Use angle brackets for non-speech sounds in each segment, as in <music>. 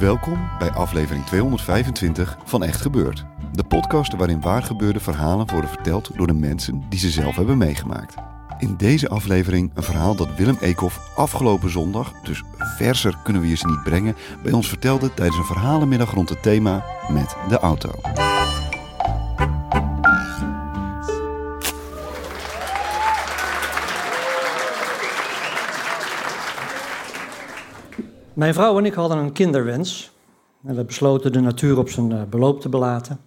Welkom bij aflevering 225 van Echt Gebeurd. De podcast waarin waargebeurde verhalen worden verteld door de mensen die ze zelf hebben meegemaakt. In deze aflevering een verhaal dat Willem Eekhoff afgelopen zondag, dus verser kunnen we je ze niet brengen, bij ons vertelde tijdens een verhalenmiddag rond het thema met de auto. Mijn vrouw en ik hadden een kinderwens. En we besloten de natuur op zijn eh, beloop te belaten.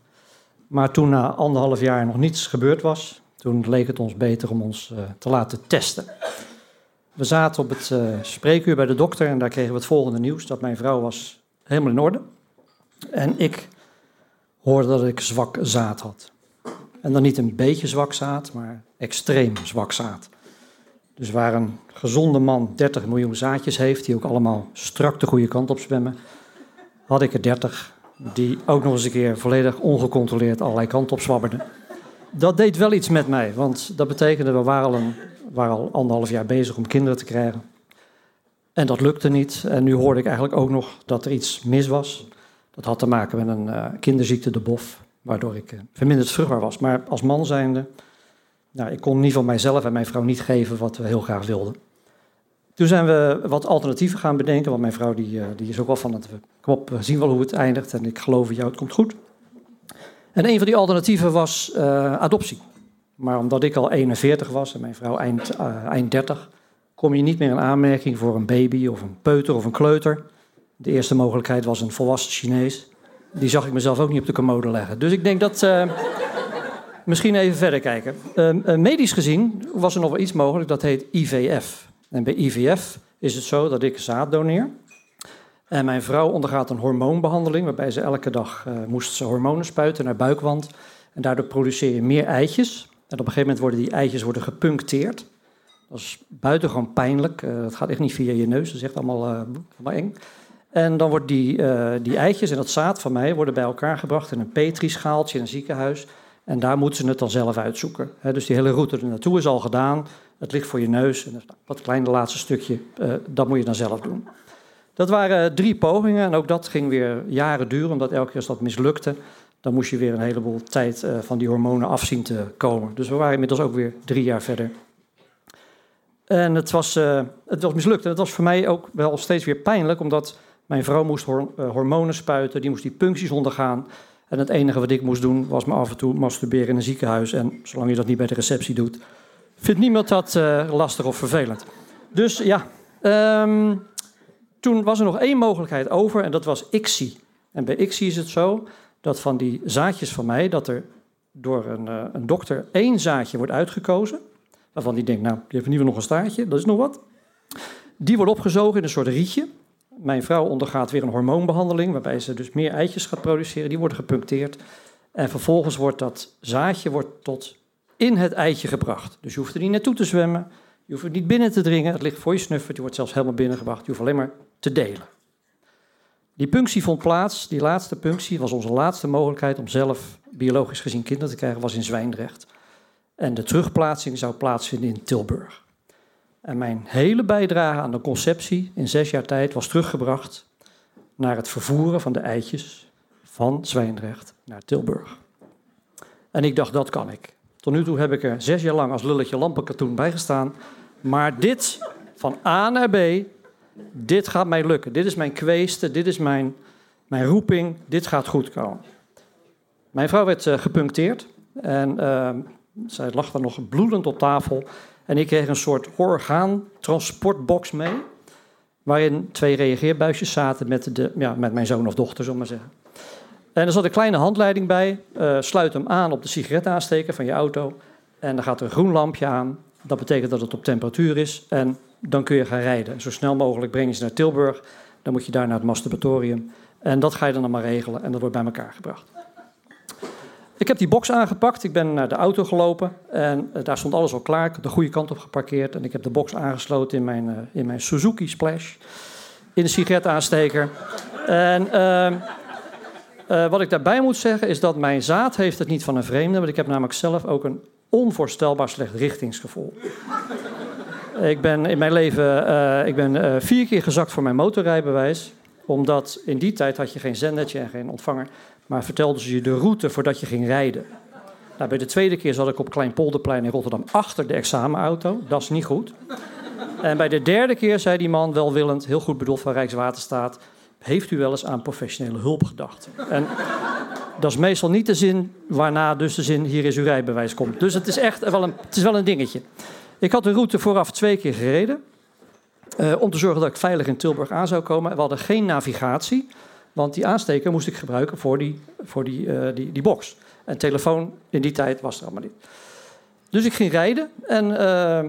Maar toen na anderhalf jaar nog niets gebeurd was, toen leek het ons beter om ons eh, te laten testen. We zaten op het eh, spreekuur bij de dokter en daar kregen we het volgende nieuws: dat mijn vrouw was helemaal in orde. En ik hoorde dat ik zwak zaad had. En dan niet een beetje zwak zaad, maar extreem zwak zaad. Dus waar een gezonde man 30 miljoen zaadjes heeft, die ook allemaal strak de goede kant op zwemmen, had ik er 30 die ook nog eens een keer volledig ongecontroleerd allerlei kanten op zwabberden. Dat deed wel iets met mij, want dat betekende we waren al, een, waren al anderhalf jaar bezig om kinderen te krijgen. En dat lukte niet. En nu hoorde ik eigenlijk ook nog dat er iets mis was. Dat had te maken met een eh, kinderziekte, de bof, waardoor ik eh, verminderd vruchtbaar was. Maar als man zijnde nou, ik kon ieder geval mijzelf en mijn vrouw niet geven wat we heel graag wilden. Toen zijn we wat alternatieven gaan bedenken, want mijn vrouw die, eh, die is ook wel van het, kom op, we zien wel hoe het eindigt en ik geloof in jou, het komt goed. En een van die alternatieven was eh, adoptie. Maar omdat ik al 41 was en mijn vrouw eind, eh, eind 30, kom je niet meer in aanmerking voor een baby of een peuter of een kleuter. De eerste mogelijkheid was een volwassen Chinees. Die zag ik mezelf ook niet op de commode leggen. Dus ik denk dat... eh, Misschien even verder kijken. Ehm, eh, medisch gezien was er nog wel iets mogelijk, dat heet IVF. En bij IVF is het zo dat ik zaad doneer. En mijn vrouw ondergaat een hormoonbehandeling, waarbij ze elke dag eh, moest ze hormonen spuiten naar buikwand. En daardoor produceer je meer eitjes. En op een gegeven moment worden die eitjes worden gepuncteerd. Dat is buitengewoon pijnlijk. Eh, dat gaat echt niet via je neus, dat is echt allemaal, allemaal eng. En dan worden die, die eitjes en dat zaad van mij worden bij elkaar gebracht in een petrischaaltje in een ziekenhuis. En daar moeten ze het dan zelf uitzoeken. Dus die hele route er naartoe is al gedaan. Het ligt voor je neus. En dat kleine laatste stukje, eh, dat moet je dan zelf doen. Dat waren drie pogingen. En ook dat ging weer jaren duren. Omdat elke keer als dat mislukte, dan moest je weer een heleboel tijd eh, van die hormonen afzien te komen. Dus we waren inmiddels ook weer drie jaar verder. En het was, eh, het was mislukt. En het was voor mij ook wel steeds weer pijnlijk. Omdat mijn vrouw moest hor- eh, hormonen spuiten. Die moest die puncties ondergaan. En het enige wat ik moest doen was me af en toe masturberen in een ziekenhuis. En zolang je dat niet bij de receptie doet, vindt niemand dat eh, lastig of vervelend. Dus ja, ehm, toen was er nog één mogelijkheid over en dat was ICSI. En bij ICSI is het zo dat van die zaadjes van mij, dat er door een, eh, een dokter één zaadje wordt uitgekozen. Waarvan die denkt, nou, die heeft in ieder geval nog een staartje, dat is nog wat. Die wordt opgezogen in een soort rietje. Mijn vrouw ondergaat weer een hormoonbehandeling, waarbij ze dus meer eitjes gaat produceren. Die worden gepuncteerd. En vervolgens wordt dat zaadje wordt tot in het eitje gebracht. Dus je hoeft er niet naartoe te zwemmen. Je hoeft er niet binnen te dringen. Het ligt voor je snuffert. Je wordt zelfs helemaal binnengebracht. Je hoeft alleen maar te delen. Die punctie vond plaats. Die laatste punctie was onze laatste mogelijkheid om zelf biologisch gezien kinderen te krijgen, was in Zwijndrecht. En de terugplaatsing zou plaatsvinden in Tilburg. En mijn hele bijdrage aan de conceptie in zes jaar tijd was teruggebracht naar het vervoeren van de eitjes van Zwijndrecht naar Tilburg. En ik dacht, dat kan ik. Tot nu toe heb ik er zes jaar lang als lulletje lampenkatoen bij gestaan. Maar dit, van A naar B, dit gaat mij lukken. Dit is mijn kweeste, dit is mijn, mijn roeping, dit gaat goed komen. Mijn vrouw werd eh, gepuncteerd en uh, zij lag dan nog bloedend op tafel. En ik kreeg een soort orgaantransportbox mee. waarin twee reageerbuisjes zaten met, de, ja, met mijn zoon of dochter, zullen maar zeggen. En er zat een kleine handleiding bij. Uh, sluit hem aan op de sigaretaansteker van je auto. En dan gaat er een groen lampje aan. Dat betekent dat het op temperatuur is. En dan kun je gaan rijden. Zo snel mogelijk breng je ze naar Tilburg. Dan moet je daar naar het masturbatorium. En dat ga je dan maar regelen. En dat wordt bij elkaar gebracht. Ik heb die box aangepakt. Ik ben naar de auto gelopen. En uh, daar stond alles al klaar. Ik heb de goede kant op geparkeerd. En ik heb de box aangesloten in mijn, uh, in mijn Suzuki Splash. In de sigaretaansteker. En... Uh, uh, wat ik daarbij moet zeggen is dat mijn zaad heeft het niet van een vreemde, want ik heb namelijk zelf ook een onvoorstelbaar slecht richtingsgevoel. ik ben in mijn leven ik ben, vier keer gezakt voor mijn motorrijbewijs, omdat in die tijd had je geen zendertje en geen ontvanger, maar vertelden ze je de route voordat je ging rijden. Nou, bij de tweede keer zat ik op Kleinpolderplein in Rotterdam achter de examenauto. Dat is niet goed. En bij de derde keer zei die man welwillend, heel goed bedoeld van Rijkswaterstaat heeft u wel eens aan professionele hulp gedacht? En dat is meestal niet de zin waarna dus de zin hier is uw rijbewijs komt. Dus het is echt wel een, het is wel een dingetje. Ik had de route vooraf twee keer gereden. Uh, om te zorgen dat ik veilig in Tilburg aan zou komen. We hadden geen navigatie, want die aansteker moest ik gebruiken voor die, voor die, uh, die, die box. En telefoon in die tijd was er allemaal niet. Dus ik ging rijden en uh,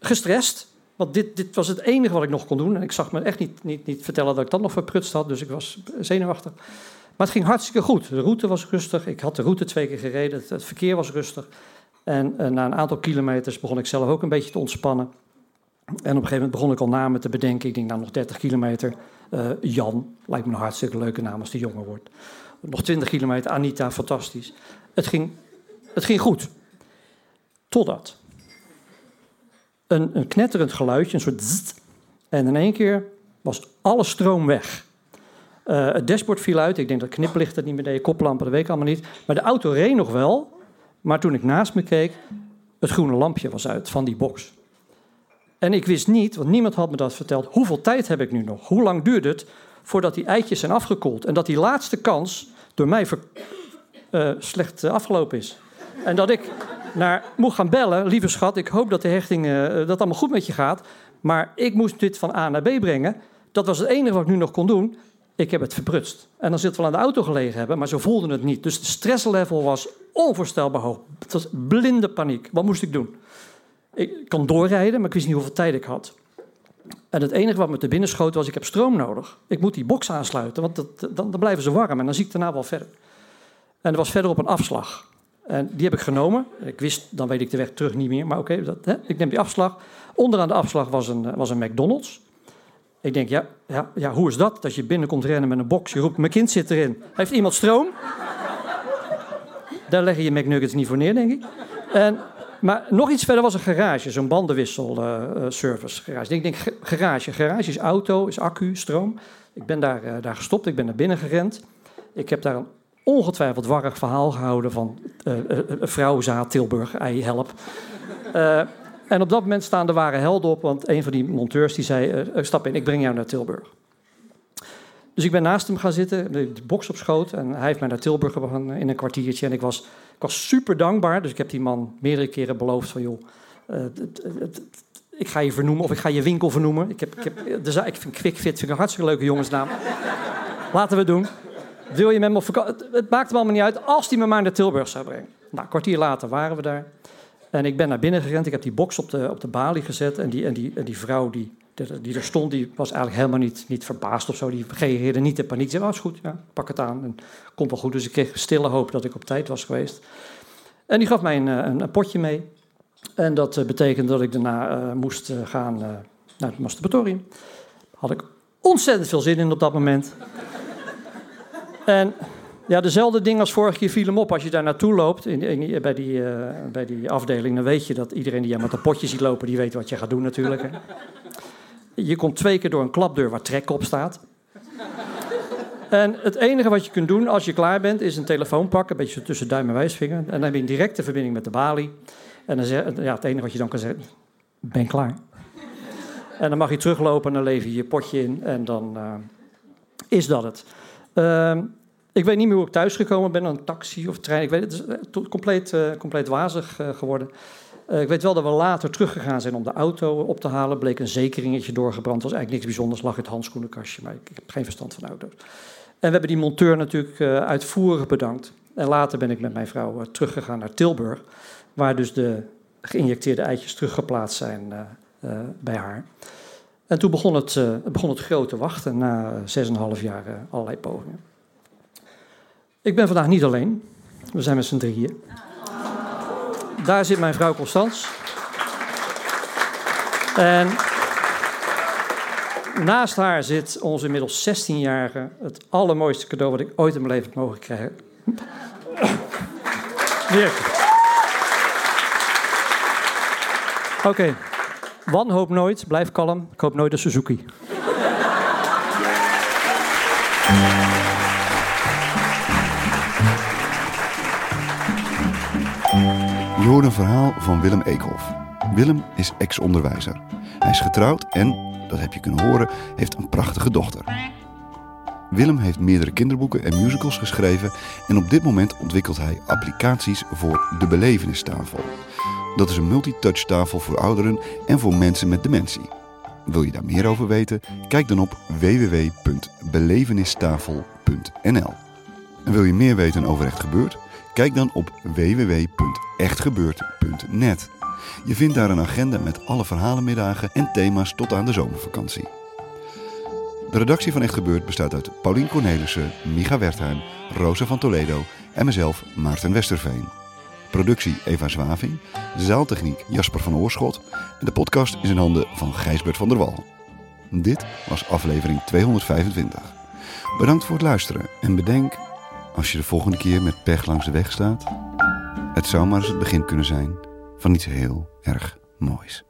gestrest. Want dit, dit was het enige wat ik nog kon doen. En ik zag me echt niet, niet, niet vertellen dat ik dat nog verprutst had. Dus ik was zenuwachtig. Maar het ging hartstikke goed. De route was rustig. Ik had de route twee keer gereden. Het, verkeer was rustig. En uh, na een aantal kilometers begon ik zelf ook een beetje te ontspannen. En op een gegeven moment begon ik al namen te bedenken. Ik denk, nou, nog 30 kilometer. Uh, Jan, lijkt me een hartstikke leuke naam als die jonger wordt. Nog 20 kilometer, Anita, fantastisch. Het ging, het ging goed. Totdat een, een knetterend geluidje, een soort en in één keer was alle stroom weg. Uh, het dashboard viel uit. Ik denk dat kniplicht het niet meer deed, koplampen, dat weet ik allemaal niet. Maar de auto reed nog wel. Maar toen ik naast me keek, het groene lampje was uit van die box. En ik wist niet, want niemand had me dat verteld, hoeveel tijd heb ik nu nog? Hoe lang duurt het voordat die eitjes zijn afgekoeld? En dat die laatste kans door mij uh, slecht afgelopen is. En dat ik naar moet gaan bellen. Lieve schat, ik hoop dat de hechting, uh, dat allemaal goed met je gaat. Maar ik moest dit van A naar B brengen. Dat was het enige wat ik nu nog kon doen. Ik heb het verprutst. En dan zit wel aan de auto gelegen hebben, maar ze voelden het niet. Dus de stresslevel was onvoorstelbaar hoog. Het was blinde paniek. Wat moest ik doen? Ik kon doorrijden, maar ik wist niet hoeveel tijd ik had. En het enige wat me te binnen schoot was, ik heb stroom nodig. Ik moet die box aansluiten, want dat, dan, dan blijven ze warm en dan zie ik daarna wel verder. En er was verder op een afslag. En die heb ik genomen. Ik wist, dan weet ik de weg terug niet meer. Maar oké, ik neem die afslag. Onderaan de afslag was een, was een McDonald's. Ik denk, ja, ja, ja, hoe is dat? Dat je binnenkomt rennen met een box. Je roept, mijn kind zit erin. Heeft iemand stroom? Daar leg je je McNuggets niet voor neer, denk ik. En, maar nog iets verder was een garage, zo'n bandenwisselservice garage. Ik denk, garage. Garage is auto, is accu, stroom. Ik ben daar, uh, daar gestopt, ik ben naar binnen gerend. Ik heb daar een ongetwijfeld warrig verhaal gehouden van uh, uh, vrouwenzaad Tilburg, ei help. En op dat moment staan de ware helden op, want een van die monteurs die zei, stap in, ik breng jou naar Tilburg. Dus ik ben naast hem gaan zitten, de, de box op schoot, en hij heeft mij naar Tilburg gebracht in een kwartiertje. En ik was, ik was super dankbaar, dus ik heb die man meerdere keren beloofd van, joh, ik ga je vernoemen, of ik ga je winkel vernoemen. Ik, heb, ik, heb, dus, ik vind QuickFit vind een hartstikke leuke jongensnaam. Laten we doen. Wil je met me? Het, maakt me allemaal niet uit als hij me maar naar Tilburg zou brengen. Nou, een kwartier later waren we daar. En ik ben naar binnen gerend. Ik heb die box op de, op de balie gezet. En die, en die, en die vrouw die, die er stond, die was eigenlijk helemaal niet, niet verbaasd of zo. Die reageerde niet in paniek. Ze zei, oh, is goed, ja, pak het aan. En komt wel goed. Dus ik kreeg stille hoop dat ik op tijd was geweest. En die gaf mij een, een, een potje mee. En dat uh, betekende dat ik daarna uh, moest gaan naar het masturbatorium. Had ik ontzettend veel zin in op dat moment. <laughs> En ja, dezelfde ding als vorige keer viel hem op. Als je daar naartoe loopt, in, bij, die, bij die afdeling, dan weet je dat iedereen die je met een potje ziet lopen, die weet wat je gaat doen natuurlijk. Hè. Je komt twee keer door een klapdeur waar trek op staat. En het enige wat je kunt doen als je klaar bent, is een telefoon pakken, een beetje tussen duim en wijsvinger. En dan heb je een directe verbinding met de balie. En dan zeg, ja, het enige wat je dan kan zeggen, ben klaar. En dan mag je teruglopen en dan lever je je potje in en dan uh, is dat het. Uh, ik weet niet meer hoe ik thuis gekomen ben, een taxi of trein. Ik weet het, is compleet, uh, compleet wazig geworden. Uh, ik weet wel dat we later teruggegaan zijn om de auto op te halen. Bleek een zekeringetje doorgebrand. was eigenlijk niks bijzonders. Lag in het handschoenenkastje, maar ik, heb geen verstand van auto's. En we hebben die monteur natuurlijk uh, uitvoerig bedankt. En later ben ik met mijn vrouw uh, teruggegaan naar Tilburg. Waar dus de geïnjecteerde eitjes teruggeplaatst zijn bij haar. En toen begon het, begon het grote wachten na 6,5 jaar allerlei pogingen. Ik ben vandaag niet alleen. We zijn met z'n drieën. Daar zit mijn vrouw Constans. En naast haar zit onze inmiddels 16-jarige, het allermooiste cadeau wat ik ooit in mijn leven heb mogen krijgen. Oké, okay. wanhoop nooit, blijf kalm. Ik hoop nooit een Suzuki. Je hoort een verhaal van Willem Eekhoff. Willem is ex-onderwijzer. Hij is getrouwd en, dat heb je kunnen horen, heeft een prachtige dochter. Willem heeft meerdere kinderboeken en musicals geschreven en op dit moment ontwikkelt hij applicaties voor de Belevenistafel. Dat is een multitouch tafel voor ouderen en voor mensen met dementie. Wil je daar meer over weten? Kijk dan op www.belevenistafel.nl. En wil je meer weten over Echt Gebeurd? Kijk dan op www.echtgebeurd.net. Je vindt daar een agenda met alle verhalenmiddagen en thema's tot aan de zomervakantie. De redactie van Echt Gebeurd bestaat uit Paulien Cornelissen, Micha Wertheim, Rosa van Toledo en mezelf Maarten Westerveen. Productie Eva Zwaving, zaaltechniek Jasper van Oorschot en de podcast is in handen van Gijsbert van der Wal. Dit was aflevering 225. Bedankt voor het luisteren en bedenk als je de volgende keer met pech langs de weg staat, het zou maar eens het begin kunnen zijn van iets heel erg moois.